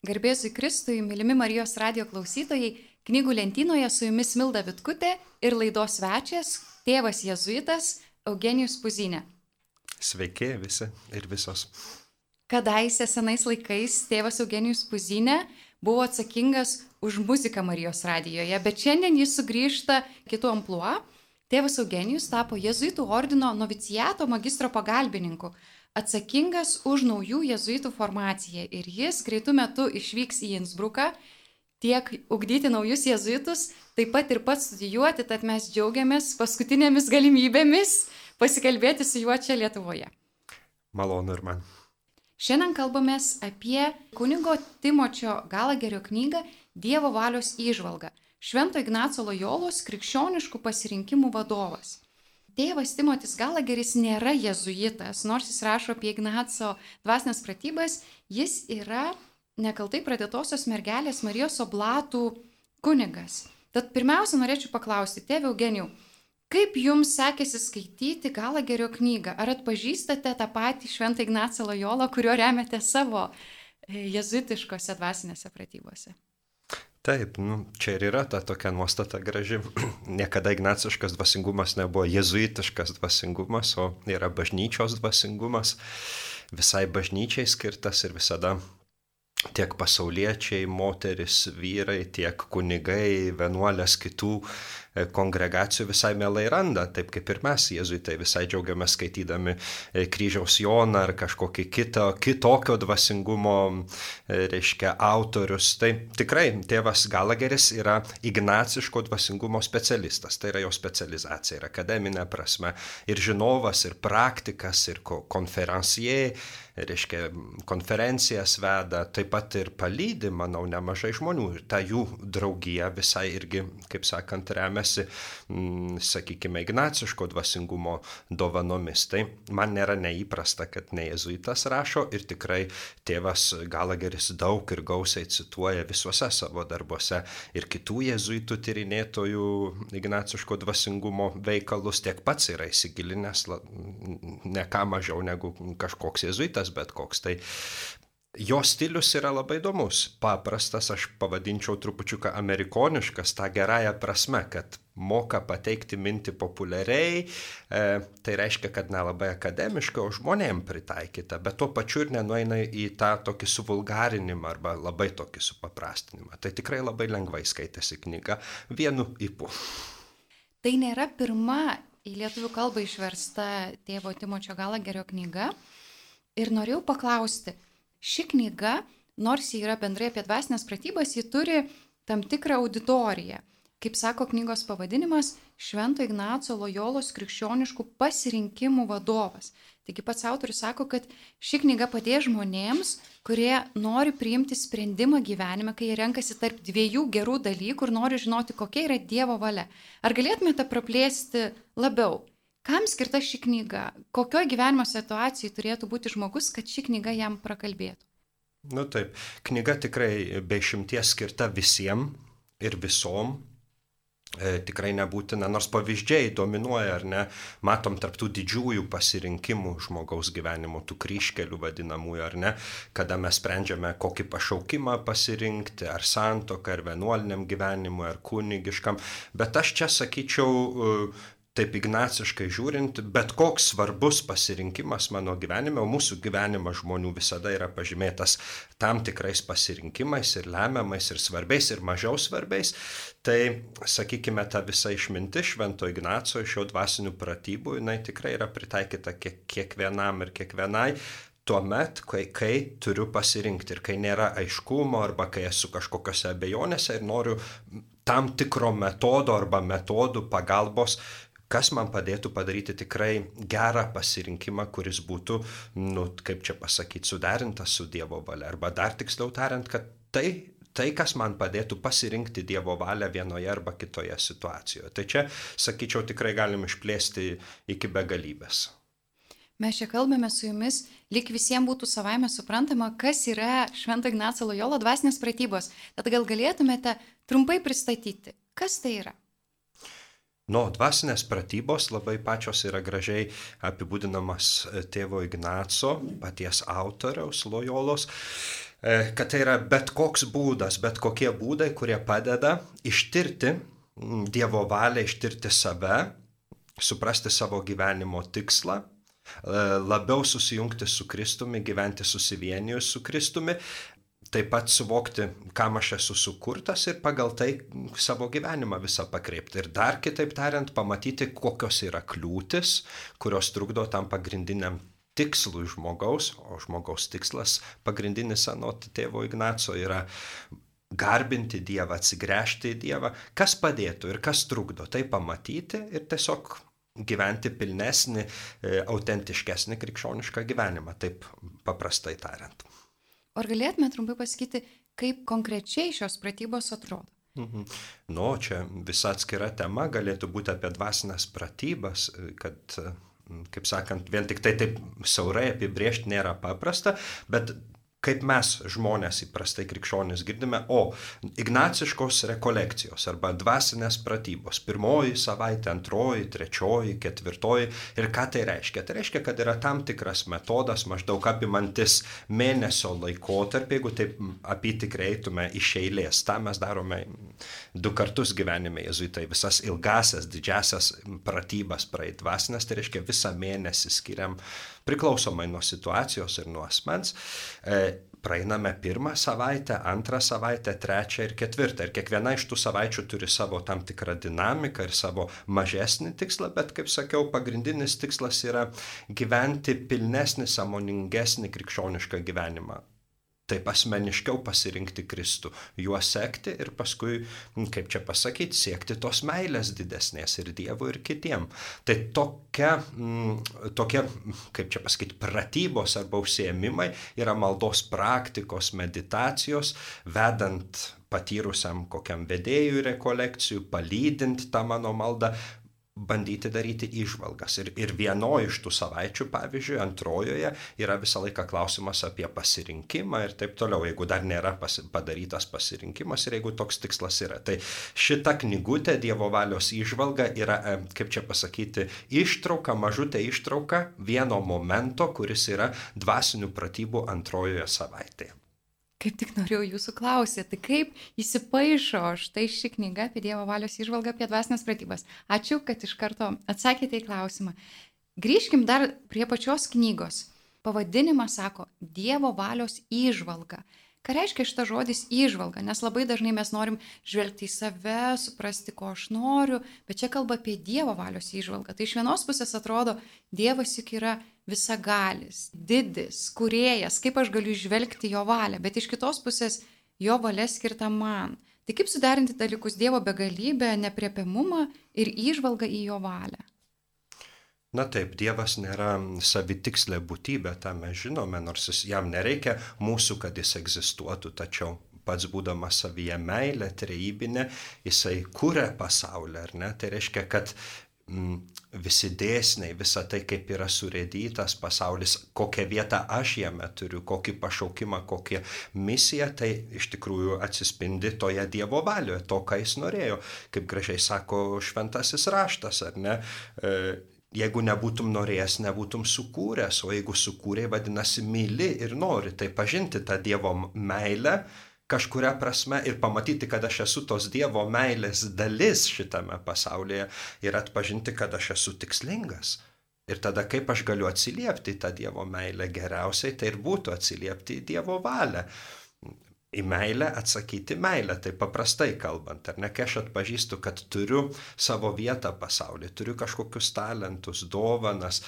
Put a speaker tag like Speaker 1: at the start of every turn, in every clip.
Speaker 1: Garbėsiu Kristui, mylimi Marijos radio klausytojai, knygų lentynoje su jumis Milda Vitkutė ir laidos svečias, tėvas Jėzuitas Eugenijus Puzinė.
Speaker 2: Sveiki visi ir visos.
Speaker 1: Kadaise senais laikais tėvas Eugenijus Puzinė buvo atsakingas už muziką Marijos radijoje, bet šiandien jis sugrįžta kitų ampluo. Tėvas Eugenijus tapo Jėzuitų ordino novicijato magistro pagalbininku atsakingas už naujų jezuitų formaciją ir jis greitų metų išvyks į Innsbruką tiek ugdyti naujus jezuitus, taip pat ir pats studijuoti, tad mes džiaugiamės paskutinėmis galimybėmis pasikalbėti su juo čia Lietuvoje.
Speaker 2: Malonu ir man.
Speaker 1: Šiandien kalbamės apie kunigo Timočio Galagerio knygą Dievo valios įžvalga. Švento Ignaco Lojolos krikščioniškų pasirinkimų vadovas. Tėvas Timotis Galageris nėra jezuitas, nors jis rašo apie Ignaco dvasinės pratybas, jis yra nekaltai pradėtosios mergelės Marijos oblatų kunigas. Tad pirmiausia, norėčiau paklausti, tėvė Eugenijų, kaip jums sekėsi skaityti Galagerio knygą? Ar atpažįstate tą patį Šventą Ignacą Lojolą, kurio remiate savo e, jezuitiškose dvasinėse pratybose?
Speaker 2: Taip, nu, čia ir yra ta tokia nuostata graži. Niekada ignaciškas dvasingumas nebuvo jezuitiškas dvasingumas, o yra bažnyčios dvasingumas, visai bažnyčiai skirtas ir visada tiek pasauliečiai, moteris, vyrai, tiek kunigai, vienuolės kitų E, kongregacijų visai mielai randa, taip kaip ir mes, jėzuitai, visai džiaugiamės skaitydami e, kryžiaus Joną ar kažkokį kito, kitokio dvasingumo, e, reiškia, autorius. Tai tikrai tėvas Galageris yra ignaciško dvasingumo specialistas, tai yra jo specializacija ir akademinė prasme, ir žinovas, ir praktikas, ir konferencijai reiškia, konferencijas veda, taip pat ir palydi, manau, nemažai žmonių. Ir ta jų draugija visai irgi, kaip sakant, remia remiasi, mm, sakykime, ignaciško dvasingumo dovanomis. Tai man nėra neįprasta, kad ne jezuitas rašo ir tikrai tėvas Galageris daug ir gausiai cituoja visuose savo darbuose ir kitų jezuitų tyrinėtojų ignaciško dvasingumo veikalus, tiek pats yra įsigilinęs ne ką mažiau negu kažkoks jezuitas, bet koks. Tai Jo stilius yra labai įdomus, paprastas, aš pavadinčiau trupučiuką amerikoniškas, tą gerąją prasme, kad moka pateikti mintį populiariai, e, tai reiškia, kad nelabai akademiška, o žmonėm pritaikyta, bet tuo pačiu ir nenueina į tą tokį suvulgarinimą arba labai tokį supaprastinimą. Tai tikrai labai lengvai skaitėsi knyga vienu įpu.
Speaker 1: Tai nėra pirma į lietuvių kalbą išversta tėvo Timočio Galagerio knyga. Ir norėjau paklausti, ši knyga, nors ji yra bendrai apie dvasinės pratybas, ji turi tam tikrą auditoriją. Kaip sako knygos pavadinimas, Švento Ignaco Lojolos krikščioniškų pasirinkimų vadovas. Taigi pats autorius sako, kad ši knyga padės žmonėms, kurie nori priimti sprendimą gyvenime, kai jie renkasi tarp dviejų gerų dalykų ir nori žinoti, kokia yra Dievo valia. Ar galėtumėte praplėsti labiau, Kam skirta ši knyga? Kokioje gyvenimo situacijoje turėtų būti žmogus, kad ši knyga jam prakalbėtų?
Speaker 2: Nu taip, knyga tikrai be išimties skirta visiems ir visom. E, tikrai nebūtina, nors pavyzdžiai dominuoja, ar ne, matom tarptų didžiųjų pasirinkimų žmogaus gyvenimo, tų kryškelių vadinamųjų, ar ne, kada mes sprendžiame, kokį pašaukimą pasirinkti, ar santoką, ar vienuoliniam gyvenimui, ar kunigiškam, bet aš čia sakyčiau, taip ignaciškai žiūrint, bet koks svarbus pasirinkimas mano gyvenime, o mūsų gyvenimas žmonių visada yra pažymėtas tam tikrais pasirinkimais ir lemiamais ir svarbiais ir mažiau svarbiais, tai, sakykime, ta visa išminti Švento Ignaco iš jo dvasinių pratybų, jinai tikrai yra pritaikyta kiek, kiekvienam ir kiekvienai, tuomet, kai, kai turiu pasirinkti ir kai nėra aiškumo arba kai esu kažkokiose abejonėse ir noriu tam tikro metodo arba metodų pagalbos kas man padėtų padaryti tikrai gerą pasirinkimą, kuris būtų, nu, kaip čia pasakyti, suderintas su Dievo valia. Arba dar tiksliau tariant, kad tai, tai, kas man padėtų pasirinkti Dievo valią vienoje arba kitoje situacijoje. Tai čia, sakyčiau, tikrai galim išplėsti iki begalybės.
Speaker 1: Mes čia kalbame su jumis, lik visiems būtų savaime suprantama, kas yra Švento Ignaco Lojolo dvasinės pratybos. Tad gal galėtumėte trumpai pristatyti, kas tai yra?
Speaker 2: Nu, dvasinės pratybos labai pačios yra gražiai apibūdinamas e, tėvo Ignaco, paties autoriaus Lojolos. E, kad tai yra bet koks būdas, bet kokie būdai, kurie padeda ištirti Dievo valią, ištirti save, suprasti savo gyvenimo tikslą, e, labiau susijungti su Kristumi, gyventi susivienijus su Kristumi, taip pat suvokti, kam aš esu sukurtas ir pagal tai savo gyvenimą visą pakreipti. Ir dar kitaip tariant, pamatyti, kokios yra kliūtis, kurios trukdo tam pagrindiniam tikslui žmogaus, o žmogaus tikslas pagrindinis anot tėvo Ignaco yra garbinti Dievą, atsigręžti į Dievą, kas padėtų ir kas trukdo tai pamatyti ir tiesiog gyventi pilnesnį, e, autentiškesnį krikščionišką gyvenimą, taip paprastai tariant.
Speaker 1: Ar galėtume trumpai pasakyti, kaip konkrečiai šios pratybos atrodo?
Speaker 2: Mhm. Nu, čia visa atskira tema galėtų būti apie dvasinės pratybas, kad kaip sakant, vien tik tai taip siaurai apibriežti nėra paprasta, bet kaip mes žmonės įprastai krikščionys girdime, o ignaciškos rekolekcijos arba dvasinės pratybos, pirmoji savaitė, antroji, trečioji, ketvirtoji. Ir ką tai reiškia? Tai reiškia, kad yra tam tikras metodas, maždaug apimantis mėnesio laikotarpį, jeigu taip apitikrai eitume iš eilės. Ta mes darome du kartus gyvenime jezuitai, visas ilgasias, didžiasias pratybas praeit dvasinės, tai reiškia visą mėnesį skiriam priklausomai nuo situacijos ir nuo asmens. E, praeiname pirmą savaitę, antrą savaitę, trečią ir ketvirtą. Ir kiekviena iš tų savaičių turi savo tam tikrą dinamiką ir savo mažesnį tikslą, bet, kaip sakiau, pagrindinis tikslas yra gyventi pilnesnį, samoningesnį krikščionišką gyvenimą taip asmeniškiau pasirinkti Kristų, juo sekti ir paskui, kaip čia pasakyti, siekti tos meilės didesnės ir Dievui, ir kitiem. Tai tokia, tokia kaip čia pasakyti, pratybos arba užsiemimai yra maldos praktikos, meditacijos, vedant patyrusiam kokiam vedėjui rekolekcijų, palydint tą mano maldą, bandyti daryti išvalgas. Ir, ir vienoje iš tų savaičių, pavyzdžiui, antrojoje yra visą laiką klausimas apie pasirinkimą ir taip toliau, jeigu dar nėra pasi, padarytas pasirinkimas ir jeigu toks tikslas yra. Tai šita knygutė Dievo valios išvalga yra, e, kaip čia pasakyti, ištrauka, mažutė ištrauka vieno momento, kuris yra dvasinių pratybų antrojoje savaitėje.
Speaker 1: Kaip tik norėjau jūsų klausyti, tai kaip įsipaišo štai ši knyga apie Dievo valios išvalgą apie dvasinės pratybas. Ačiū, kad iš karto atsakėte į klausimą. Grįžkim dar prie pačios knygos. Pavadinimas sako Dievo valios išvalga. Ką reiškia šitas žodis įžvalga? Nes labai dažnai mes norim žvelgti į save, suprasti, ko aš noriu, bet čia kalba apie Dievo valios įžvalgą. Tai iš vienos pusės atrodo, Dievas juk yra visagalis, didis, kuriejas, kaip aš galiu išvelgti jo valią, bet iš kitos pusės jo valia skirta man. Tai kaip suderinti dalykus Dievo begalybę, nepriepiamumą ir įžvalgą į jo valią?
Speaker 2: Na taip, Dievas nėra savitikslė būtybė, tą mes žinome, nors jis, jam nereikia mūsų, kad jis egzistuotų, tačiau pats būdamas savyje meilė, trejybinė, jisai kūrė pasaulį, ar ne? Tai reiškia, kad visi dėsniai, visa tai, kaip yra surėdytas pasaulis, kokią vietą aš jame turiu, kokį pašaukimą, kokią misiją, tai iš tikrųjų atsispindi toje Dievo valioje, to, ką jis norėjo. Kaip gražiai sako šventasis raštas, ar ne? E, jeigu nebūtum norėjęs, nebūtum sukūręs, o jeigu sukūrė, vadinasi, myli ir nori, tai pažinti tą Dievo meilę kažkuria prasme ir pamatyti, kad aš esu tos Dievo meilės dalis šitame pasaulyje ir atpažinti, kad aš esu tikslingas. Ir tada kaip aš galiu atsiliepti tą Dievo meilę geriausiai, tai ir būtų atsiliepti į Dievo valią į meilę atsakyti meilę, tai paprastai kalbant, ar ne, kai aš atpažįstu, kad turiu savo vietą pasaulyje, turiu kažkokius talentus, dovanas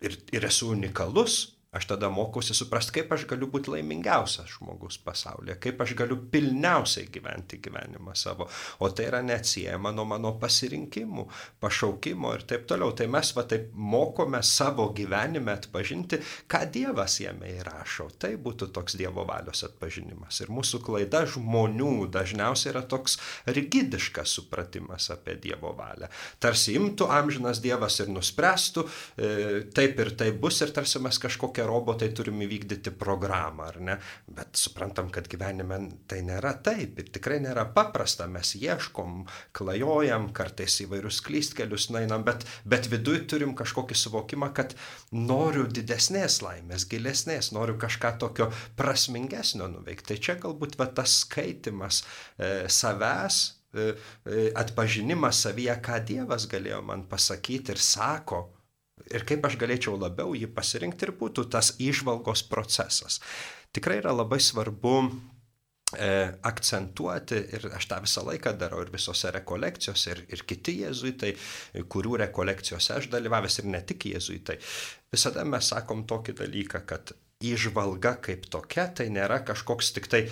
Speaker 2: ir, ir esu unikalus, Aš tada mokausi suprasti, kaip aš galiu būti laimingiausias žmogus pasaulyje, kaip aš galiu pilniausiai gyventi gyvenimą savo. O tai yra neatsiejama nuo mano pasirinkimų, pašaukimo ir taip toliau. Tai mes va taip mokome savo gyvenime atpažinti, ką Dievas jame įrašo. Tai būtų toks Dievo valios atpažinimas. Ir mūsų klaida žmonių dažniausiai yra toks rigidiškas supratimas apie Dievo valią. Tarsi imtų amžinas Dievas ir nuspręstų, e, taip ir taip bus ir tarsi mes kažkokią robotai turim įvykdyti programą, ar ne? Bet suprantam, kad gyvenime tai nėra taip ir tikrai nėra paprasta, mes ieškom, klajojam, kartais įvairius klystkelius nainam, bet, bet viduj turim kažkokį suvokimą, kad noriu didesnės laimės, gilesnės, noriu kažką tokio prasmingesnio nuveikti. Tai čia galbūt va, tas skaitimas e, savęs, e, e, atpažinimas savyje, ką Dievas galėjo man pasakyti ir sako, ir kaip aš galėčiau labiau jį pasirinkti ir būtų tas išvalgos procesas. Tikrai yra labai svarbu e, akcentuoti ir aš tą visą laiką darau ir visose rekolekcijose ir, ir kiti jėzuitai, kurių rekolekcijose aš dalyvavęs ir ne tik jėzuitai. Visada mes sakom tokį dalyką, kad įžvalga kaip tokia tai nėra kažkoks tik tai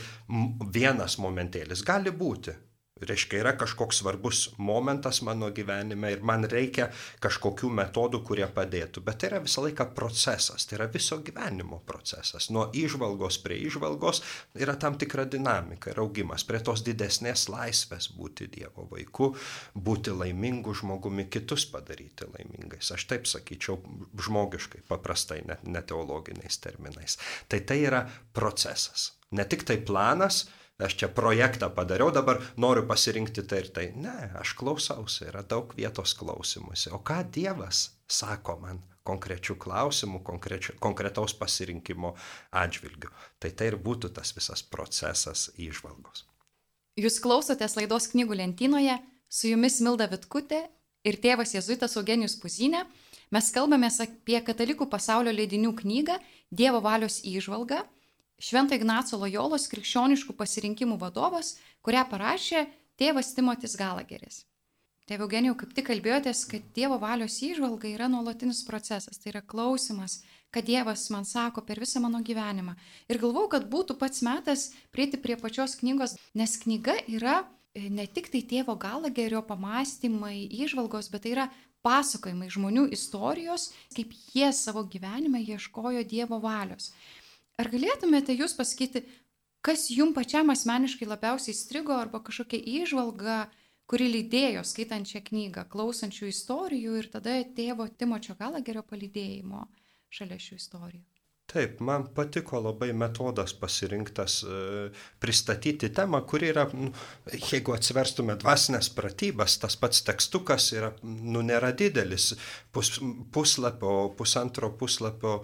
Speaker 2: vienas momentėlis. Gali būti, Reiškia, yra kažkoks svarbus momentas mano gyvenime ir man reikia kažkokių metodų, kurie padėtų. Bet tai yra visą laiką procesas, tai yra viso gyvenimo procesas. Nuo išvalgos prie išvalgos yra tam tikra dinamika ir augimas, prie tos didesnės laisvės būti Dievo vaiku, būti laimingu žmogumi, kitus padaryti laimingais. Aš taip sakyčiau žmogiškai, paprastai, net ne teologiniais terminais. Tai tai yra procesas. Ne tik tai planas, aš čia projektą padariau, dabar noriu pasirinkti tai ir tai. Ne, aš klausausi, yra daug vietos klausimuose. O ką Dievas sako man konkrečių klausimų, konkretaus pasirinkimo atžvilgių. Tai tai ir būtų tas visas procesas įžvalgos.
Speaker 1: Jūs klausotės laidos knygų lentynoje, su jumis Milda Vitkutė ir tėvas Jėzuitas Eugenijus Puzinė. Mes kalbame apie katalikų pasaulio leidinių knygą Dievo valios įžvalga Švento Ignaco Lojolos krikščioniškų pasirinkimų vadovas, kurią parašė tėvas Timotis Galageris. Tėvė Eugenijau, kaip tik kalbėjotės, kad Dievo valios įžvalga yra nuolatinis procesas, tai yra klausimas, kad Dievas man sako per visą mano gyvenimą. Ir galvau, kad būtų pats metas prieiti prie pačios knygos, nes knyga yra e, ne tik tai tėvo Galagerio pamastymai, įžvalgos, bet tai yra pasakojimai žmonių istorijos, kaip jie savo gyvenime ieškojo Dievo valios. Ar galėtumėte jūs pasakyti, kas jum pačiam asmeniškai labiausiai strigo arba kažkokia įžvalga, kuri lydėjo skaitant šią knygą, klausančių istorijų ir tada tėvo Timočio Galagerio palydėjimo šalia šių istorijų?
Speaker 2: Taip, man patiko labai metodas pasirinktas e, pristatyti temą, kuri yra, nu, jeigu atsiverstume dvasinės pratybas, tas pats tekstukas yra, nu, nėra didelis, pus, puslapio, pusantro puslapio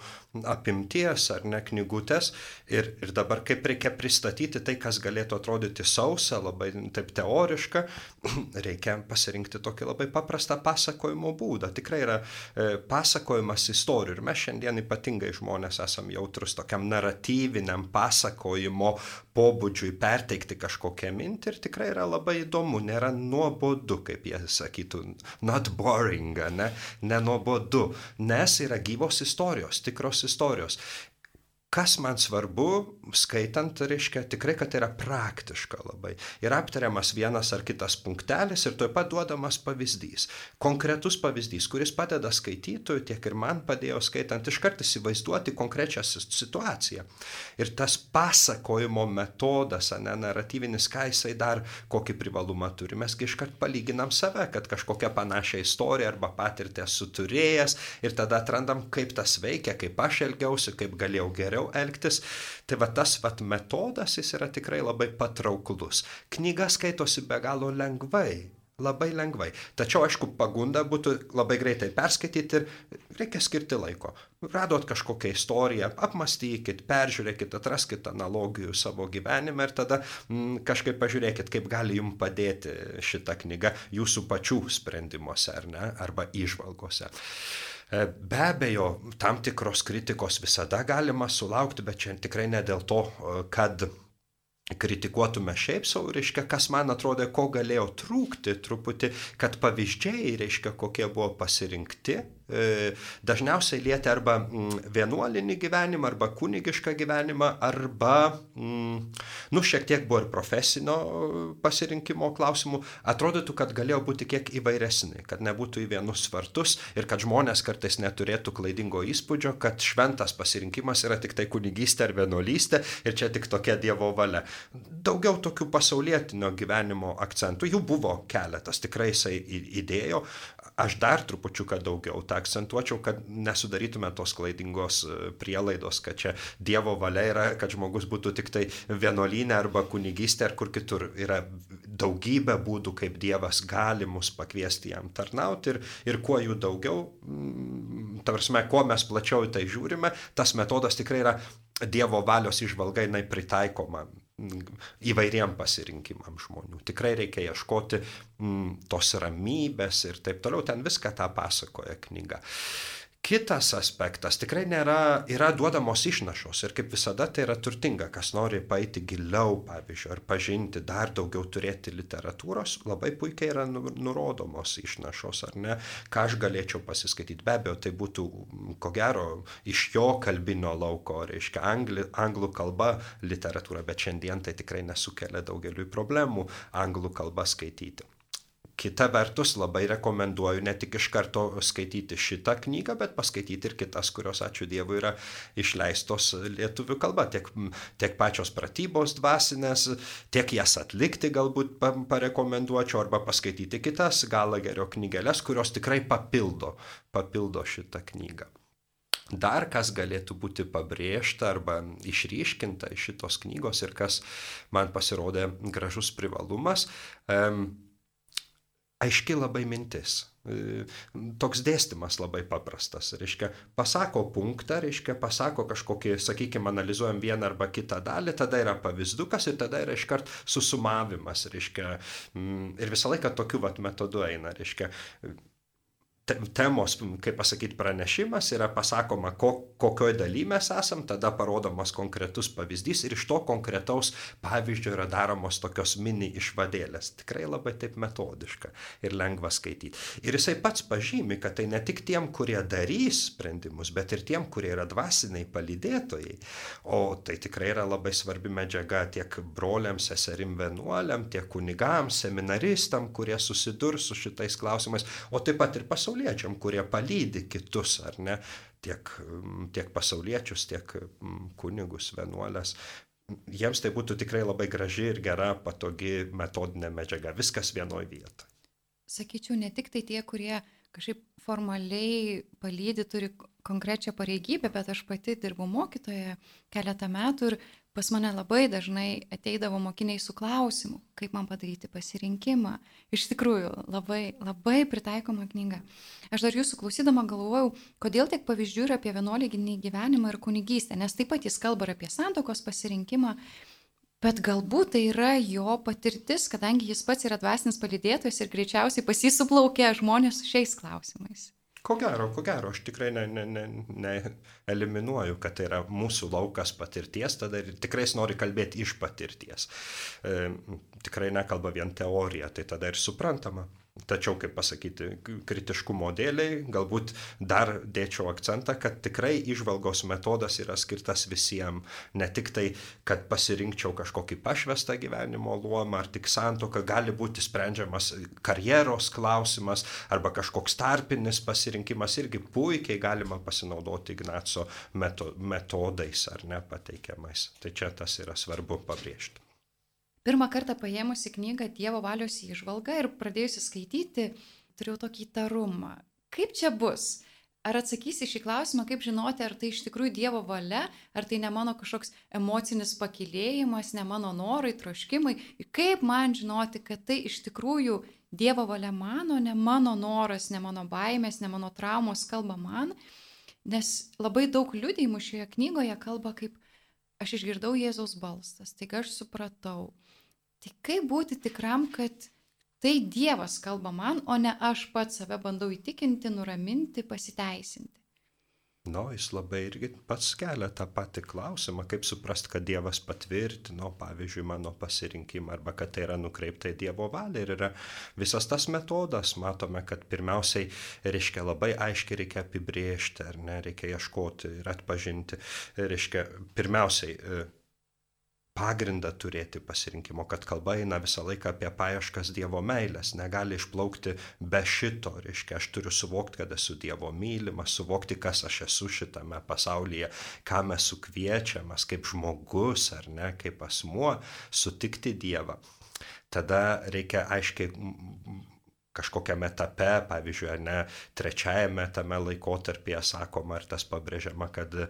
Speaker 2: apimties ar ne knygutės. Ir, ir dabar kaip reikia pristatyti tai, kas galėtų atrodyti sausa, labai taip teoriška, reikia pasirinkti tokį labai paprastą pasakojimo būdą. Tikrai yra e, pasakojimas istorijų. Ir mes šiandien ypatingai žmonės esame esam jautrus tokiam naratyviniam pasakojimo pobūdžiui perteikti kažkokią mintį ir tikrai yra labai įdomu, nėra nuobodu, kaip jie sakytų, not boring, ne, nenuobodu, nes yra gyvos istorijos, tikros istorijos kas man svarbu, skaitant, reiškia tikrai, kad tai yra praktiška labai. Ir aptariamas vienas ar kitas punktelis ir tuoj pat duodamas pavyzdys. Konkretus pavyzdys, kuris padeda skaitytojui, tiek ir man padėjo skaitant iškart įsivaizduoti konkrečią situaciją. Ir tas pasakojimo metodas, ne naratyvinis, ką jisai dar, kokį privalumą turi. Mesgi iškart palyginam save, kad kažkokią panašią istoriją arba patirtį esu turėjęs ir tada atrandam, kaip tas veikia, kaip aš elgiausi, kaip galėjau geriau geriau elgtis. Tai va tas va metodas jis yra tikrai labai patrauklus. Knyga skaitosi be galo lengvai. Labai lengvai. Tačiau, aišku, pagunda būtų labai greitai perskaityti ir reikia skirti laiko. Radot kažkokią istoriją, apmastykit, peržiūrėkit, atraskit analogijų savo gyvenime ir tada mm, kažkaip pažiūrėkit, kaip gali jums padėti šita knyga jūsų pačių sprendimuose ar ne, arba išvalgose. E, be abejo, tam tikros kritikos visada galima sulaukti, bet čia tikrai ne dėl to, e, kad kritikuotume šiaip savo, reiškia, kas man atrodė, ko galėjo trūkti truputį, kad pavyzdžiai, reiškia, kokie buvo pasirinkti, dažniausiai lietė arba mm, vienuolinį gyvenimą, arba kunigišką gyvenimą, arba, mm, nu, šiek tiek buvo ir profesinio pasirinkimo klausimų. Atrodytų, kad galėjo būti kiek įvairesni, kad nebūtų į vienus svartus ir kad žmonės kartais neturėtų klaidingo įspūdžio, kad šventas pasirinkimas yra tik tai kunigystė ar vienuolystė ir čia tik tokia Dievo valia. Daugiau tokių pasaulietinio gyvenimo akcentų, jų buvo keletas, tikrai jisai įdėjo. Aš dar trupučiuką daugiau tą akcentuočiau, kad nesudarytume tos klaidingos e, prielaidos, kad čia Dievo valia yra, kad žmogus būtų tik tai vienuolynė arba kunigystė ar kur kitur. Yra daugybė būdų, kaip Dievas gali mus pakviesti jam tarnauti ir, ir kuo jų daugiau, mm, tarsime, kuo mes plačiau į tai žiūrime, tas metodas tikrai yra Dievo valios išvalga, jinai pritaikoma įvairiem pasirinkimam žmonių. Tikrai reikia ieškoti mm, tos ramybės ir taip toliau. Ten viską tą pasakoja knyga. Kitas aspektas tikrai nėra, yra duodamos išnašos ir kaip visada tai yra turtinga, kas nori paeiti giliau, pavyzdžiui, ar pažinti, dar daugiau turėti literatūros, labai puikiai yra nu, nurodomos išnašos, ar ne, ką aš galėčiau pasiskaityti. Be abejo, tai būtų, ko gero, iš jo kalbinio lauko, reiškia angli, anglų kalba literatūra, bet šiandien tai tikrai nesukelia daugeliu problemų anglų kalbą skaityti. Kita vertus, labai rekomenduoju ne tik iš karto skaityti šitą knygą, bet paskaityti ir kitas, kurios, ačiū Dievui, yra išleistos lietuvių kalba. Tiek, tiek pačios pratybos dvasinės, tiek jas atlikti galbūt parekomenduočiau arba paskaityti kitas galagerio knygelės, kurios tikrai papildo, papildo šitą knygą. Dar kas galėtų būti pabrėžta arba išryškinta iš šitos knygos ir kas man pasirodė gražus privalumas. Um, aiški labai mintis. E, toks dėstymas labai paprastas. Reiškia, pasako punktą, reiškia, pasako kažkokį, sakykime, analizuojam vieną arba kitą dalį, tada yra pavyzdukas ir tada yra iškart susumavimas, reiškia, mm, ir visą laiką tokiu vat metodu eina, reiškia, temos, kaip pasakyti, pranešimas yra pasakoma, ko, kokioj daly mes esam, tada parodomas konkretus pavyzdys ir iš to konkretaus pavyzdžio yra daromos tokios mini išvadėlės. Tikrai labai taip metodiška ir lengva skaityti. Ir jisai pats pažymi, kad tai ne tik tiem, kurie darys sprendimus, bet ir tiem, kurie yra dvasiniai palydėtojai. O tai tikrai yra labai svarbi medžiaga tiek broliam, seserim, vienuoliam, tiek kunigams, seminaristam, kurie susidurs su šitais klausimais, o taip pat ir pasaulio pasauliečiam, kurie palydi kitus, ar ne, tiek, tiek pasauliečius, tiek kunigus, vienuolės. Jiems tai būtų tikrai labai graži ir gera, patogi metodinė medžiaga, viskas vienoje vietoje.
Speaker 1: Sakyčiau, ne tik tai tie, kurie kažkaip formaliai palydi, turi konkrečią pareigybę, bet aš pati dirbau mokytoje keletą metų ir Pas mane labai dažnai ateidavo mokiniai su klausimu, kaip man padaryti pasirinkimą. Iš tikrųjų, labai, labai pritaikoma knyga. Aš dar jūsų klausydama galvojau, kodėl tiek pavyzdžių yra apie vienuolyginį gyvenimą ir kunigystę, nes taip pat jis kalba ir apie santokos pasirinkimą, bet galbūt tai yra jo patirtis, kadangi jis pats yra dvasinis palidėtojas ir greičiausiai pas jį suplaukė žmonės su šiais klausimais.
Speaker 2: Ko gero, ko gero, aš tikrai neeliminuoju, ne, ne, ne kad tai yra mūsų laukas patirties, tada ir tikrai jis nori kalbėti iš patirties. E, tikrai nekalba vien teorija, tai tada ir suprantama. Tačiau, kaip pasakyti, kritiškumo dėliai, galbūt dar dėčiau akcentą, kad tikrai išvalgos metodas yra skirtas visiems. Ne tik tai, kad pasirinkčiau kažkokį pašvestą gyvenimo luomą, ar tik santoka, gali būti sprendžiamas karjeros klausimas, arba kažkoks tarpinis pasirinkimas, irgi puikiai galima pasinaudoti Ignaco metodais ar ne pateikiamais. Tai čia tas yra svarbu pabrėžti.
Speaker 1: Pirmą kartą paėmusi knygą Dievo valios įžvalgą ir pradėjusi skaityti, turėjau tokį įtarumą. Kaip čia bus? Ar atsakysi šį klausimą, kaip žinoti, ar tai iš tikrųjų Dievo valia, ar tai ne mano kažkoks emocinis pakilėjimas, ne mano norai, troškimai. Kaip man žinoti, kad tai iš tikrųjų Dievo valia mano, ne mano noras, ne mano baimės, ne mano traumos kalba man. Nes labai daug liudėjimų šioje knygoje kalba kaip aš išgirdau Jėzaus balsas, taigi aš supratau, Tai kaip būti tikram, kad tai Dievas kalba man, o ne aš pats save bandau įtikinti, nuraminti, pasiteisinti?
Speaker 2: Nu, jis labai irgi pats kelia tą patį klausimą, kaip suprast, kad Dievas patvirtino, pavyzdžiui, mano pasirinkimą, arba kad tai yra nukreipta į Dievo valią. Ir yra visas tas metodas, matome, kad pirmiausiai reiškia labai aiškiai reikia apibriežti, ar ne, reikia ieškoti ir atpažinti. Reiškia, pirmiausiai pagrindą turėti pasirinkimo, kad kalba eina visą laiką apie paieškas Dievo meilės, negali išplaukti be šito, reiškia, aš turiu suvokti, kad esu Dievo mylimas, suvokti, kas aš esu šitame pasaulyje, kam esu kviečiamas kaip žmogus ar ne, kaip asmuo sutikti Dievą. Tada reikia aiškiai kažkokiame etape, pavyzdžiui, ar ne, trečiajame tame laikotarpyje sakoma, ar tas pabrėžiama, kad e,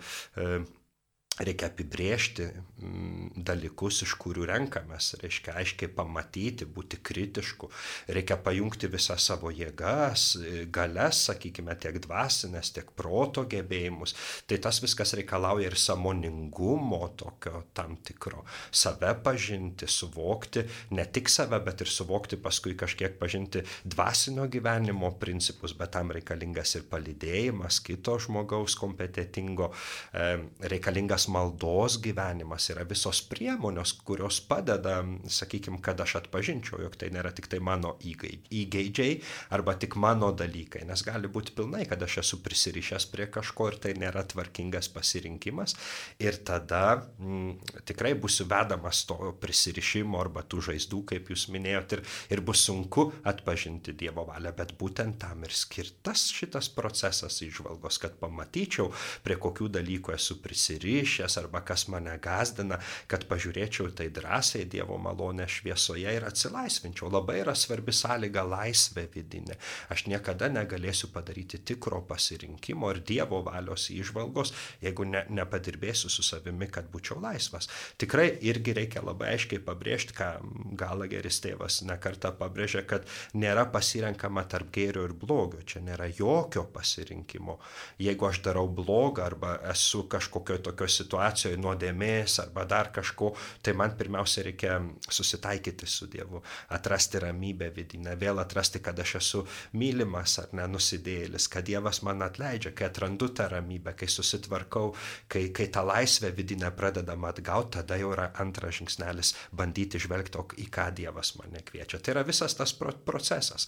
Speaker 2: reikia apibriežti mm, dalykus, iš kurių renkamės, reiškia aiškiai pamatyti, būti kritišku, reikia pajungti visą savo jėgas, galias, sakykime, tiek dvasinės, tiek proto gebėjimus. Tai tas viskas reikalauja ir samoningumo tokio tam tikro, save pažinti, suvokti, ne tik save, bet ir suvokti paskui kažkiek pažinti dvasinio gyvenimo principus, bet tam reikalingas ir palidėjimas kito žmogaus kompetitingo, reikalingas maldos gyvenimas yra visos priemonės, kurios padeda, sakykime, kad aš atpažinčiau, jog tai nėra tik tai mano įgeidžiai arba tik mano dalykai, nes gali būti pilnai, kad aš esu prisirišęs prie kažko ir tai nėra tvarkingas pasirinkimas. Ir tada m, mm, tikrai būsiu vedamas to prisirišimo arba tų žaizdų, kaip jūs minėjote, ir, ir bus sunku atpažinti Dievo valią, bet būtent tam ir skirtas šitas procesas išvalgos, kad pamatyčiau, prie kokių dalykų esu prisirišęs, kančias arba kas mane gazdina, kad pažiūrėčiau tai drąsiai Dievo malonę šviesoje ir atsilaisvinčiau. Labai yra svarbi sąlyga laisvė vidinė. Aš niekada negalėsiu padaryti tikro pasirinkimo ir Dievo valios išvalgos, jeigu ne, nepadirbėsiu su savimi, kad būčiau laisvas. Tikrai irgi reikia labai aiškiai pabrėžti, ką Galageris tėvas nekarta pabrėžė, kad nėra pasirenkama tarp gėrio ir blogio. Čia nėra jokio pasirinkimo. Jeigu aš darau blogą arba esu kažkokio tokio situacijoje, nuodėmės arba dar kažko, tai man pirmiausia reikia susitaikyti su Dievu, atrasti ramybę vidinę, vėl atrasti, kad aš esu mylimas ar nenusidėlis, kad Dievas man atleidžia, kai atrandu tą ramybę, kai susitvarkau, kai, kai tą laisvę vidinę pradedama atgauti, tada jau yra antras žingsnelis bandyti žvelgti, į ką Dievas mane kviečia. Tai yra visas tas procesas.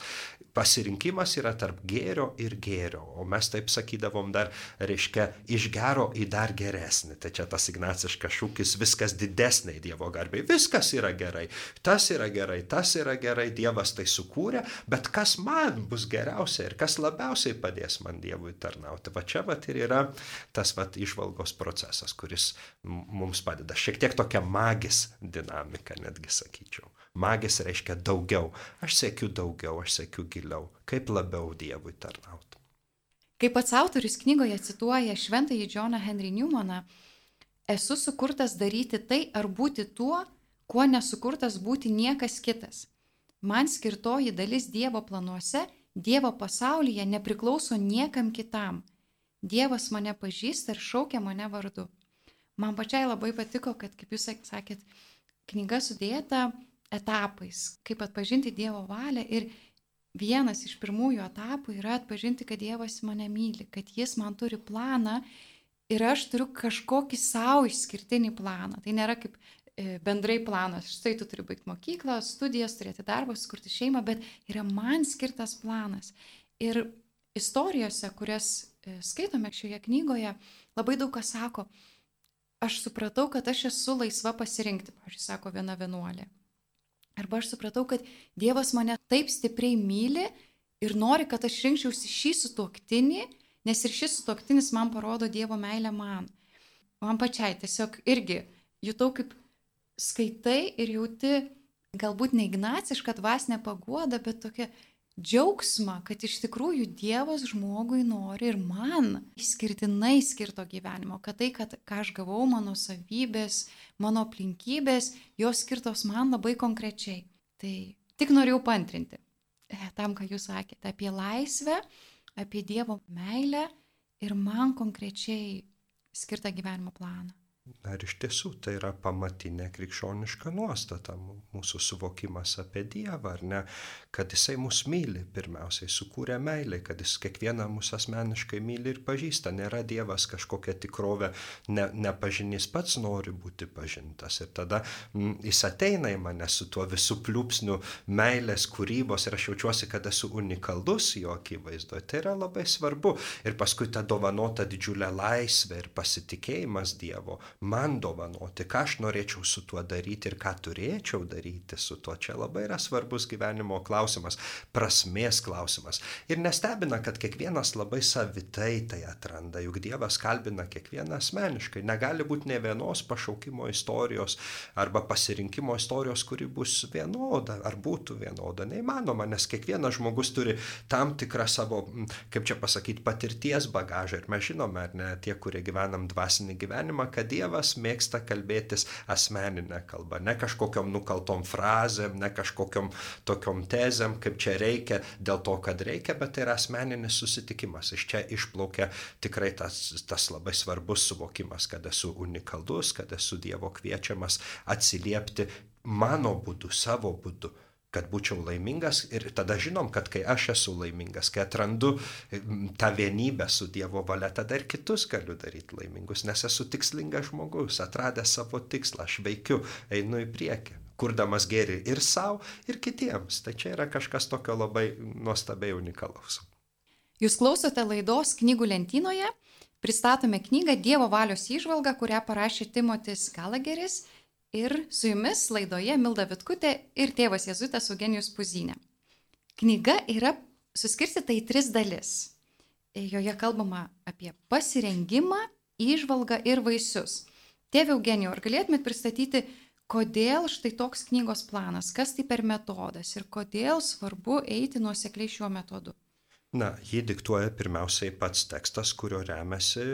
Speaker 2: Pasirinkimas yra tarp gėrio ir gėrio, o mes taip sakydavom dar, reiškia, iš gero į dar geresnį. Tai čia tas ignaciškas šūkis viskas didesniai Dievo garbiai. Viskas yra gerai. Tas yra gerai, tas yra gerai, Dievas tai sukūrė, bet kas man bus geriausia ir kas labiausiai padės man Dievui tarnauti. Va čia va ir yra tas va išvalgos procesas, kuris mums padeda. Šiek tiek tokia magis dinamika, netgi sakyčiau. Magis reiškia daugiau. Aš sėkiu daugiau, aš sėkiu giliau. Kaip labiau Dievui tarnauti.
Speaker 1: Kaip pats autorius knygoje cituoja šventąjį Džoną Henry Newmaną, esu sukurtas daryti tai ar būti tuo, kuo nesukurtas būti niekas kitas. Man skirtoji dalis Dievo planuose, Dievo pasaulyje nepriklauso niekam kitam. Dievas mane pažįsta ir šaukia mane vardu. Man pačiai labai patiko, kad, kaip jūs sakėt, knyga sudėta etapais, kaip atpažinti Dievo valią ir vienas iš pirmųjų etapų yra atpažinti, kad Dievas mane myli, kad Jis man turi planą ir aš turiu kažkokį savo išskirtinį planą. Tai nėra kaip e, bendrai planas, štai tu turi baigti mokyklą, studijas, turėti darbą, sukurti šeimą, bet yra man skirtas planas. Ir istorijose, kurias e, skaitome šioje knygoje, labai daug kas sako, aš supratau, kad aš esu laisva pasirinkti, pavyzdžiui, sako viena vienuolė. Arba aš supratau, kad Dievas mane taip stipriai myli ir nori, kad aš rinkčiausi šį sutuoktinį, Nes ir šis stoktinis man parodo Dievo meilę man. Man pačiai tiesiog irgi jutau, kaip skaitai ir jauti galbūt ne ignacišką dvasinę paguodą, bet tokia džiaugsmą, kad iš tikrųjų Dievas žmogui nori ir man išskirtinai skirto gyvenimo, kad tai, kad, ką aš gavau, mano savybės, mano aplinkybės, jos skirtos man labai konkrečiai. Tai tik norėjau pantrinti e, tam, ką jūs sakėte apie laisvę, apie Dievo meilę ir man konkrečiai skirtą gyvenimo planą.
Speaker 2: Ar iš tiesų tai yra pamatinė krikščioniška nuostata, mūsų suvokimas apie Dievą, ar ne, kad Jisai mus myli, pirmiausiai sukūrė meilę, kad Jis kiekvieną mūsų asmeniškai myli ir pažįsta. Nėra Dievas kažkokia tikrovė, ne, nepažinys pats nori būti pažintas. Ir tada m, mm, Jis ateina į mane su tuo visų pliūpsniu meilės kūrybos ir aš jaučiuosi, kad esu unikalus jo akivaizdoje. Tai yra labai svarbu. Ir paskui ta dovanota didžiulė laisvė ir pasitikėjimas Dievo man dovanoti, ką aš norėčiau su tuo daryti ir ką turėčiau daryti su tuo. Čia labai yra svarbus gyvenimo klausimas, prasmės klausimas. Ir nestebina, kad kiekvienas labai savitai tai atranda, juk Dievas kalbina kiekvieną asmeniškai. Negali būti ne vienos pašaukimo istorijos arba pasirinkimo istorijos, kuri bus vienoda ar būtų vienoda. Neįmanoma, nes kiekvienas žmogus turi tam tikrą savo, kaip čia pasakyti, patirties bagažą. Ir mes žinome, ar ne, tie, kurie gyvenam dvasinį gyvenimą, kad Dievas mėgsta kalbėtis asmeninę kalbą, ne kažkokiam nukaltom frazėm, ne kažkokiam tokiom tezėm, kaip čia reikia, dėl to, kad reikia, bet tai yra asmeninis susitikimas. Iš čia išplaukia tikrai tas, tas labai svarbus suvokimas, kad esu unikalus, kad esu Dievo kviečiamas atsiliepti mano būdu, savo būdu kad būčiau laimingas ir tada žinom, kad kai aš esu laimingas, kai atrandu tą vienybę su Dievo valia, tada ir kitus galiu daryti laimingus, nes esu tikslingas žmogus, atradęs savo tikslą, aš veikiu, einu į priekį, kurdamas gėrį ir savo, ir kitiems. Tai čia yra kažkas tokio labai nuostabiai unikalaus.
Speaker 1: Jūs klausote laidos knygų lentynoje, pristatome knygą Dievo valios įžvalga, kurią parašė Timotis Galageris ir su jumis laidoje Milda Vitkutė ir tėvas Jėzuitas Eugenijus Puzinė. Knyga yra suskirstyta į tris dalis. Joje kalbama apie pasirengimą, įžvalgą ir vaisius. Tėve Eugenijų, ar galėtumėt pristatyti, kodėl štai toks knygos planas, kas tai per metodas ir kodėl svarbu eiti nuosekliai šiuo metodu?
Speaker 2: Na, jį diktuoja pirmiausiai pats tekstas, kurio remiasi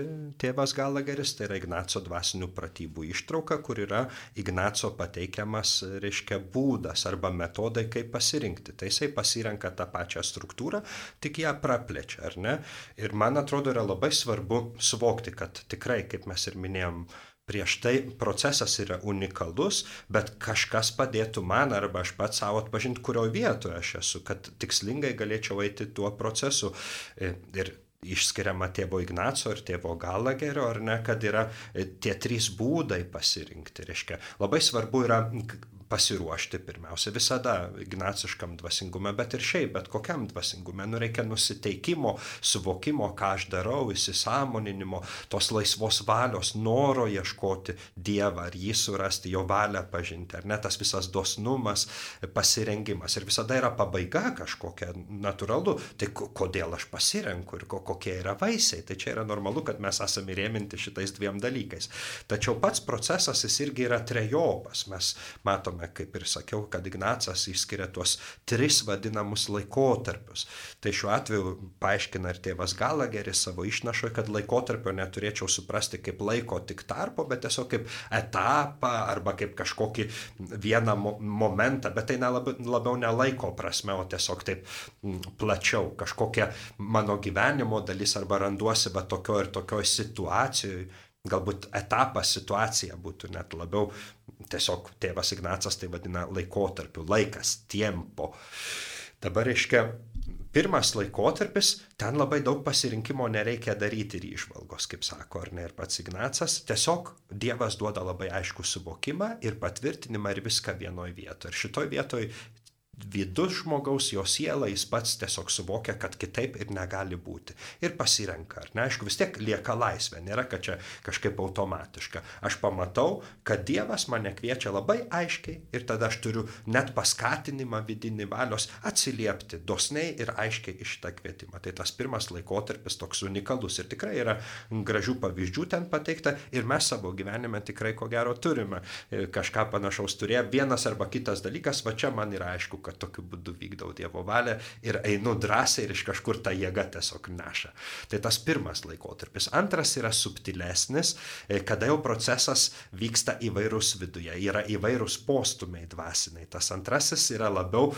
Speaker 2: tėvas Galageris, tai yra Ignaco dvasinių pratybų ištrauka, kur yra Ignaco pateikiamas, reiškia, būdas arba metodai, kaip pasirinkti. Tai jisai pasirenka tą pačią struktūrą, tik ją praplečia, ar ne? Ir man atrodo yra labai svarbu suvokti, kad tikrai, kaip mes ir minėjom, prieš tai procesas yra unikalus, bet kažkas padėtų man arba aš pats savo atpažinti, kurioje vietoje aš esu, kad tikslingai galėčiau eiti tuo procesu. E, ir išskiriama tėvo Ignaco ir tėvo Galagerio, ar ne, kad yra e, tie trys būdai pasirinkti. Reiškia, labai svarbu yra pasiruošti pirmiausia visada ignaciškam dvasingume, bet ir šiaip, bet kokiam dvasingume. Nu, reikia nusiteikimo, suvokimo, ką aš darau, įsisamoninimo, tos laisvos valios, noro ieškoti Dievą ar jį surasti, jo valią pažinti, ar ne tas visas dosnumas, pasirengimas. Ir visada yra pabaiga kažkokia natūralu. Tai kodėl aš pasirenku ir kokie yra vaisiai. Tai čia yra normalu, kad mes esame įrėminti šitais dviem dalykais. Tačiau pats procesas jis irgi yra trejopas. Mes matome matome, kaip ir sakiau, kad Ignacas išskiria tuos tris vadinamus laikotarpius. Tai šiuo atveju paaiškina ir tėvas Galageris savo išnašoje, kad laikotarpio neturėčiau suprasti kaip laiko tik tarpo, bet tiesiog kaip etapą arba kaip kažkokį vieną mo momentą, bet tai nelabai, labiau ne laiko prasme, o tiesiog taip plačiau kažkokia mano gyvenimo dalis arba randuosi va tokio ir tokio situacijoje galbūt etapas, situacija būtų net labiau tiesiog tėvas Ignacas tai vadina laikotarpiu, laikas, tempo. Dabar reiškia, pirmas laikotarpis, ten labai daug pasirinkimo nereikia daryti ir išvalgos, kaip sako, ar ne, ir pats Ignacas. Tiesiog Dievas duoda labai aišku suvokimą ir patvirtinimą ir viską vienoje vietoje. Ir šitoje vietoje vidus žmogaus, jo siela, jis pats tiesiog suvokia, kad kitaip ir negali būti. Ir pasirenka. Ar ne, aišku, vis tiek lieka laisvė, nėra, kad čia kažkaip automatiška. Aš pamatau, kad Dievas mane kviečia labai aiškiai ir tada aš turiu net paskatinimą vidinį valios atsiliepti dosniai ir aiškiai iš tą kvietimą. Tai tas pirmas laikotarpis toks unikalus ir tikrai yra gražių pavyzdžių ten pateikta ir mes savo gyvenime tikrai ko gero turime kažką panašaus turėję. Vienas arba kitas dalykas, va čia man yra aišku, kad tokiu būdu vykdau Dievo valią ir einu drąsiai ir iš kažkur ta jėga tiesiog neša. Tai tas pirmas laikotarpis. Antras yra subtilesnis, e, kada jau procesas vyksta įvairūs viduje, yra įvairūs postumiai dvasiniai. Tas antrasis yra labiau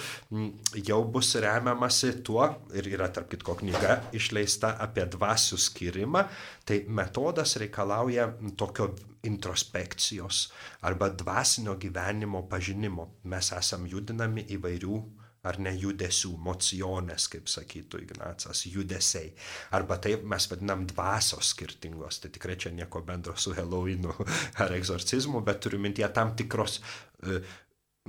Speaker 2: jau bus remiamasi tuo ir yra tarp kitko knyga išleista apie dvasių skirimą, tai metodas reikalauja tokio introspekcijos arba dvasinio gyvenimo pažinimo. Mes esam judinami įvairių ar ne judesių, mocionės, kaip sakytų Ignacas, judesiai. Arba taip mes vadinam dvasios skirtingos, tai tikrai čia nieko bendro su Halloweenu ar egzorcizmu, bet turiu mintie tam tikros uh,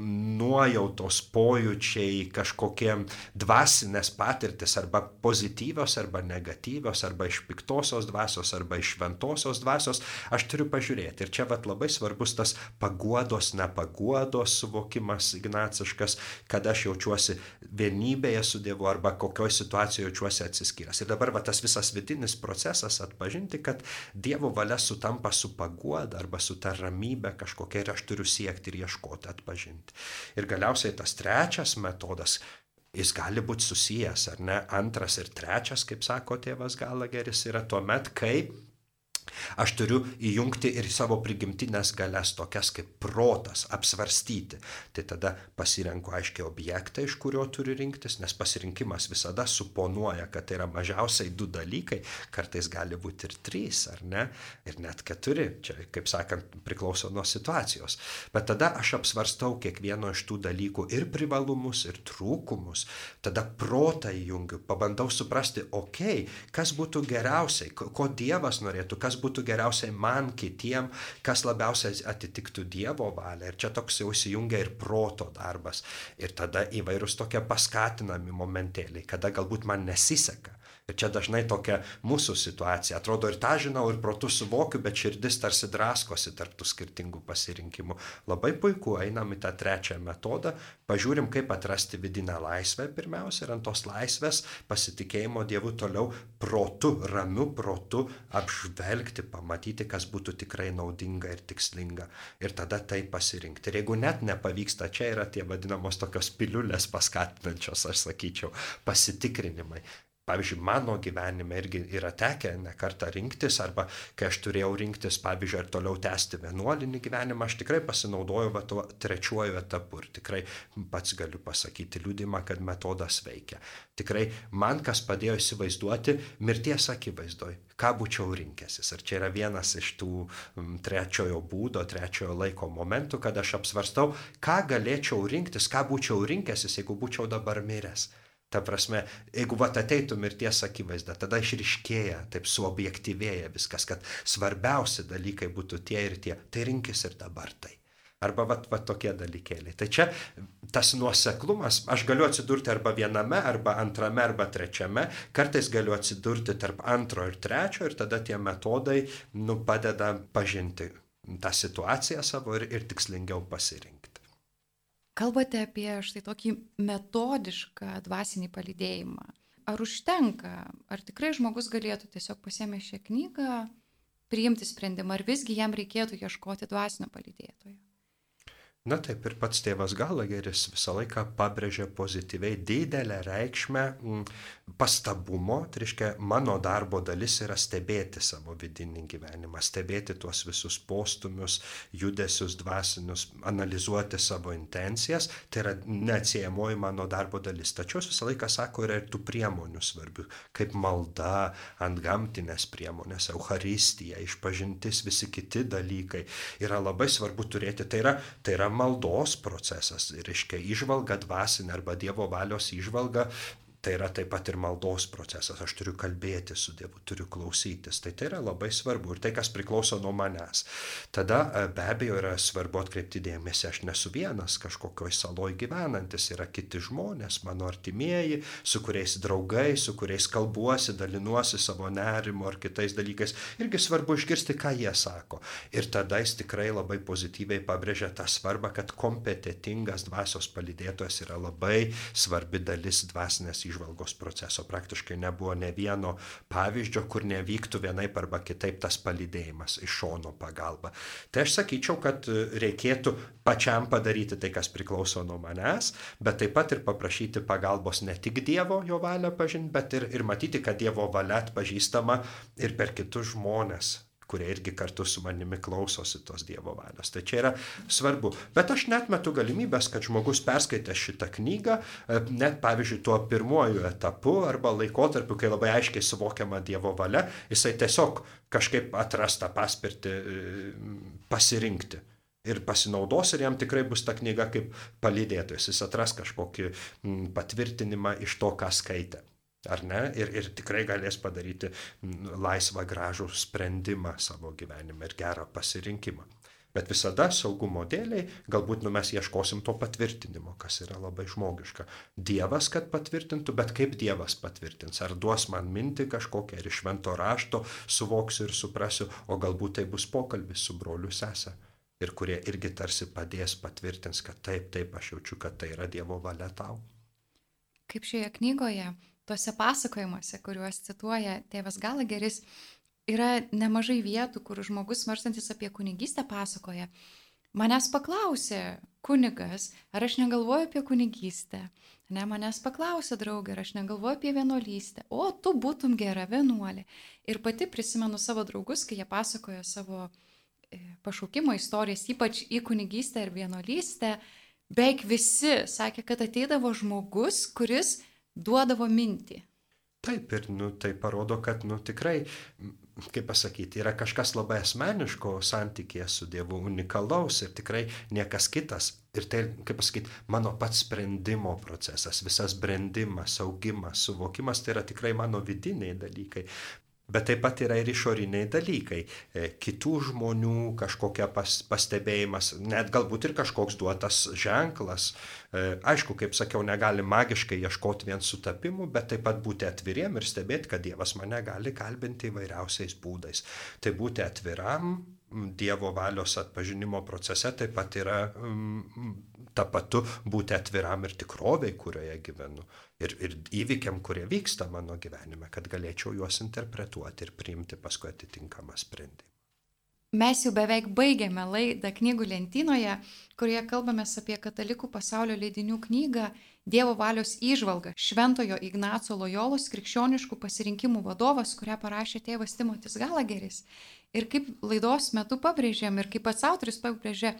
Speaker 2: nuojautos pojūčiai, kažkokie dvasinės patirtis arba pozityvios arba negatyvios, arba iš piktosios dvasios, arba iš šventosios dvasios, aš turiu pažiūrėti. Ir čia vat labai svarbus tas paguodos, nepaguodos suvokimas ignaciškas, kad aš jaučiuosi vienybėje su Dievu arba kokioje situacijoje jaučiuosi atsiskyręs. Ir dabar va, tas visas vidinis procesas atpažinti, kad Dievo valia sutampa su paguoda arba su ta ramybė kažkokia ir aš turiu siekti ir ieškoti atpažinti. Ir galiausiai tas trečias metodas, jis gali būti susijęs, ar ne? Antras ir trečias, kaip sako tėvas Galageris, yra tuo met, kai Aš turiu įjungti ir savo prigimtinės galės, tokias kaip protas, apsvarstyti. Tai tada pasirenku aiškiai objektą, iš kurio turiu rinktis, nes pasirinkimas visada suponuoja, kad tai yra mažiausiai du dalykai, kartais gali būti ir trys, ar ne, ir net keturi. Čia, kaip sakant, priklauso nuo situacijos. Bet tada aš apsvarstau kiekvieno iš tų dalykų ir privalumus, ir trūkumus. Tada protą įjungiu, pabandau suprasti, okei, okay, kas būtų geriausiai, ko Dievas norėtų, kas būtų geriausiai man, kitiem, kas labiausiai atitiktų Dievo valią. Ir čia toks jau įsijungia ir proto darbas. Ir tada įvairūs tokie paskatinami momentėliai, kada galbūt man nesiseka. Ir čia dažnai tokia mūsų situacija. Atrodo ir tą žinau, ir protų suvokiu, bet širdis tarsi draskosi tarp tų skirtingų pasirinkimų. Labai puiku, einam į tą trečią metodą, pažiūrim, kaip atrasti vidinę laisvę pirmiausia ir ant tos laisvės pasitikėjimo Dievu toliau protu, ramiu protu apžvelgti, pamatyti, kas būtų tikrai naudinga ir tikslinga. Ir tada tai pasirinkti. Ir jeigu net nepavyksta, čia yra tie vadinamos tokios piliulės paskatinančios, aš sakyčiau, pasitikrinimai pavyzdžiui, mano gyvenime irgi yra tekę ne kartą rinktis, arba kai aš turėjau rinktis, pavyzdžiui, ar toliau tęsti vienuolinį gyvenimą, aš tikrai pasinaudojau va, tuo trečiuoju etapu ir tikrai pats galiu pasakyti liūdimą, kad metodas veikia. Tikrai man kas padėjo įsivaizduoti mirties akivaizdoj, ką būčiau rinkęsis. Ir čia yra vienas iš tų trečiojo būdo, trečiojo laiko momentų, kad aš apsvarstau, ką galėčiau rinktis, ką būčiau rinkęsis, jeigu būčiau dabar miręs. Ta prasme, jeigu vat ateitų mirties akivaizda, tada išriškėja, taip suobjektyvėja viskas, kad svarbiausi dalykai būtų tie ir tie. Tai rinkis ir dabar tai. Arba vat, vat tokie dalykėliai. Tai čia tas nuoseklumas, aš galiu atsidurti arba viename, arba antrame, arba trečiame, kartais galiu atsidurti tarp antro ir trečio ir tada tie metodai nu, padeda pažinti tą situaciją savo ir, ir tikslingiau pasirinkti.
Speaker 1: Kalbate apie štai tokį metodišką dvasinį palydėjimą. Ar užtenka, ar tikrai žmogus galėtų tiesiog pasiemę šią knygą priimti sprendimą, ar visgi jam reikėtų ieškoti dvasinio palydėtojo?
Speaker 2: Na taip ir pats tėvas Galageris visą laiką pabrėžia pozityviai didelę reikšmę pastabumo, tai reiškia mano darbo dalis yra stebėti savo vidinį gyvenimą, stebėti tuos visus postumius, judesius dvasinius, analizuoti savo intencijas, tai yra neatsiejamoji mano darbo dalis. Tačiau visą laiką sako yra ir tų priemonių svarbių, kaip malda, ant gamtinės priemonės, Euharistija, išpažintis, visi kiti dalykai yra labai svarbu turėti. Tai yra, tai yra maldos procesas, reiškia išvalga dvasinė arba Dievo valios išvalga tai yra taip pat ir maldos procesas. Aš turiu kalbėti su Dievu, turiu klausytis. Tai tai yra labai svarbu ir tai, kas priklauso nuo manęs. Tada e, be abejo yra svarbu atkreipti dėmesį, aš nesu vienas kažkokioj saloj gyvenantis, yra kiti žmonės, mano artimieji, su kuriais draugai, su kuriais kalbuosi, dalinuosi savo nerimu ar kitais dalykais. Irgi svarbu išgirsti, ką jie sako. Ir tada jis tikrai labai pozityviai pabrėžia tą svarbą, kad kompetitingas dvasios palidėtojas yra labai svarbi dalis dvasinės įžvalgos proceso. Praktiškai nebuvo ne vieno pavyzdžio, kur nevyktų vienaip arba kitaip tas palydėjimas iš šono pagalba. Tai aš sakyčiau, kad reikėtų pačiam padaryti tai, kas priklauso nuo manęs, bet taip pat ir paprašyti pagalbos ne tik Dievo jo valią pažinti, bet ir, ir matyti, kad Dievo valia atpažįstama ir per kitus žmonės kurie irgi kartu su manimi klausosi tos Dievo valios. Tai čia yra svarbu. Bet aš net metu galimybės, kad žmogus perskaitė šitą knygą, e, net pavyzdžiui tuo pirmuoju etapu arba laikotarpiu, kai labai aiškiai suvokiama Dievo valia, jisai tiesiog kažkaip atrasta paspirti e, pasirinkti ir pasinaudos ir jam tikrai bus ta knyga kaip palydėtojas. Jis atras kažkokį patvirtinimą iš to, ką skaitė. Ar ne? Ir, ir tikrai galės padaryti laisvą, gražų sprendimą savo gyvenime ir gerą pasirinkimą. Bet visada saugumo dėliai galbūt nu, mes ieškosim to patvirtinimo, kas yra labai žmogiška. Dievas, kad patvirtintų, bet kaip Dievas patvirtins? Ar duos man mintį kažkokią ir iš švento rašto suvoksiu ir suprasiu, o galbūt tai bus pokalbis su broliu sesė. Ir kurie irgi tarsi padės patvirtins, kad taip, taip, aš jaučiu, kad tai yra Dievo valia tau.
Speaker 1: Kaip šioje knygoje, tuose pasakojimuose, kuriuos cituoja tėvas Galageris, yra nemažai vietų, kur žmogus svarstantis apie kunigystę pasakoja. Manęs paklausė kunigas, ar aš negalvoju apie kunigystę. Ne, manęs paklausė draugė, ar aš negalvoju apie vienuolystę. O, tu būtum gera vienuolė. Ir pati prisimenu savo draugus, kai jie pasakojo savo e, pašaukimo istorijas, ypač į kunigystę ir vienuolystę. Beveik visi sakė, kad ateidavo žmogus, kuris duodavo mintį.
Speaker 2: Taip, ir nu, tai parodo, kad nu, tikrai kaip pasakyti, yra kažkas labai asmeniško santykėje su Dievu, unikalaus ir tikrai niekas kitas. Ir tai, kaip pasakyti, mano pats sprendimo procesas, visas brendimas, augimas, suvokimas, tai yra tikrai mano vidiniai dalykai. Bet taip pat yra ir išoriniai dalykai, e, kitų žmonių kažkokia pas, pastebėjimas, net galbūt ir kažkoks duotas ženklas. E, aišku, kaip sakiau, negali magiškai ieškoti vien sutapimų, bet taip pat būti atviriem ir stebėti, kad Dievas mane gali kalbinti įvairiausiais būdais. Tai būti atviram Dievo valios atpažinimo procese taip pat yra um, tapatu būti atviram ir tikroviai, kurioje gyvenu. Ir, ir įvykiam, kurie vyksta mano gyvenime, kad galėčiau juos interpretuoti ir priimti paskui atitinkamą sprendimą.
Speaker 1: Mes jau beveik baigėme laidą knygų lentynoje, kurioje kalbame apie katalikų pasaulio leidinių knygą Dievo valios įžvalga Šventojo Ignaco Lojolos krikščioniškų pasirinkimų vadovas, kurią parašė tėvas Timotis Galageris. Ir kaip laidos metu pabrėžėm ir kaip pats autoris pabrėžė,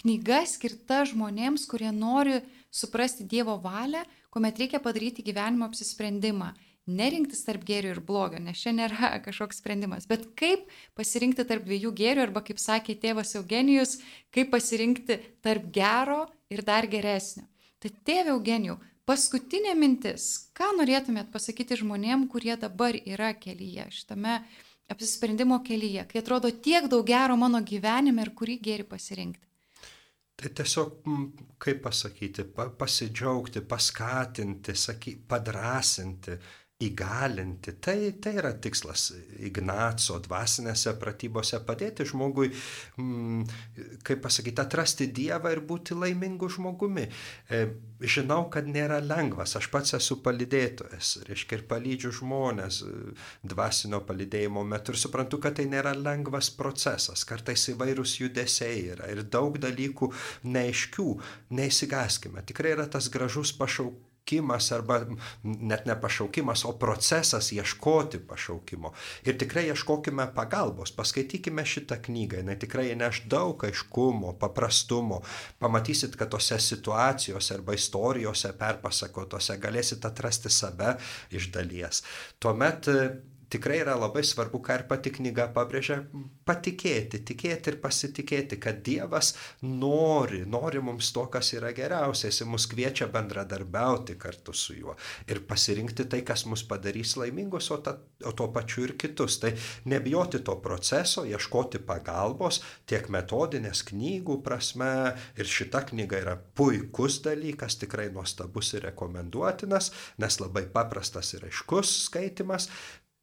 Speaker 1: knyga skirta žmonėms, kurie nori suprasti Dievo valią, kuomet reikia padaryti gyvenimo apsisprendimą. Nerinktis tarp gėrio ir blogio, nes čia nėra kažkoks sprendimas, bet kaip pasirinkti tarp dviejų gėrių, arba kaip sakė tėvas Eugenijus, kaip pasirinkti tarp gero ir dar geresnio. Tai tėvė Eugenijų, paskutinė mintis, ką norėtumėt pasakyti žmonėm, kurie dabar yra kelyje, šitame apsisprendimo kelyje, kai atrodo tiek daug gero mano gyvenime ir kurį gėri pasirinkti.
Speaker 2: Tai tiesiog, kaip pasakyti, pasidžiaugti, paskatinti, saky, padrasinti, įgalinti. Tai, tai yra tikslas Ignaco dvasinėse pratybose padėti žmogui, mm, kaip pasakyti, atrasti Dievą ir būti laimingu žmogumi. E, žinau, kad nėra lengvas, aš pats esu palydėtojas, reiškia ir palydžiu žmonės e, dvasinio palydėjimo metu ir suprantu, kad tai nėra lengvas procesas, kartais įvairūs judesiai yra ir daug dalykų neaiškių, neįsigaskime. Tikrai yra tas gražus pašaukimas pašaukimas arba net ne pašaukimas, o procesas ieškoti pašaukimo. Ir tikrai ieškokime pagalbos, paskaitykime šitą knygą, jinai tikrai neš daug aiškumo, paprastumo. Pamatysit, kad tose situacijose arba istorijose perpasakotose galėsit atrasti save iš dalies. Tuomet tikrai yra labai svarbu, ką ir pati knyga pabrėžia, patikėti, tikėti ir pasitikėti, kad Dievas nori, nori mums to, kas yra geriausia, jis mus kviečia bendradarbiauti kartu su juo ir pasirinkti tai, kas mus padarys laimingus, o, ta, o tuo pačiu ir kitus. Tai nebijoti to proceso, ieškoti pagalbos tiek metodinės knygų prasme. Ir šita knyga yra puikus dalykas, tikrai nuostabus ir rekomenduotinas, nes labai paprastas ir aiškus skaitimas,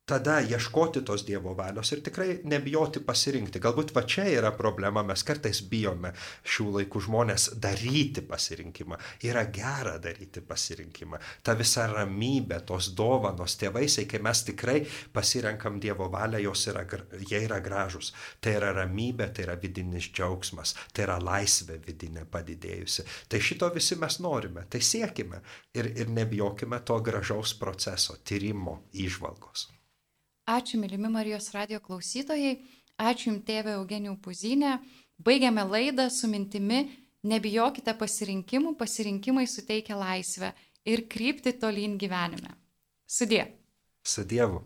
Speaker 2: tada ieškoti tos Dievo valios ir tikrai nebijoti pasirinkti. Galbūt va čia yra problema, mes kartais bijome šių laikų žmonės daryti pasirinkimą. Yra gera daryti pasirinkimą. Ta visa ramybė, tos dovanos, tėvaisiai, kai mes tikrai pasirenkam Dievo valią, jos yra, jie yra gražus. Tai yra ramybė, tai yra vidinis džiaugsmas, tai yra laisvė vidinė padidėjusi. Tai šito visi mes norime, tai siekime ir, ir nebijokime to gražaus proceso, tyrimo, išvalgos.
Speaker 1: Ačiū, mylimi Marijos radio klausytojai. Ačiū Jums, tėvė Eugenijų Puzinė. Baigiame laidą su mintimi, nebijokite pasirinkimų, pasirinkimai suteikia laisvę ir krypti tolyn gyvenime. Sudie.
Speaker 2: Su Dievu.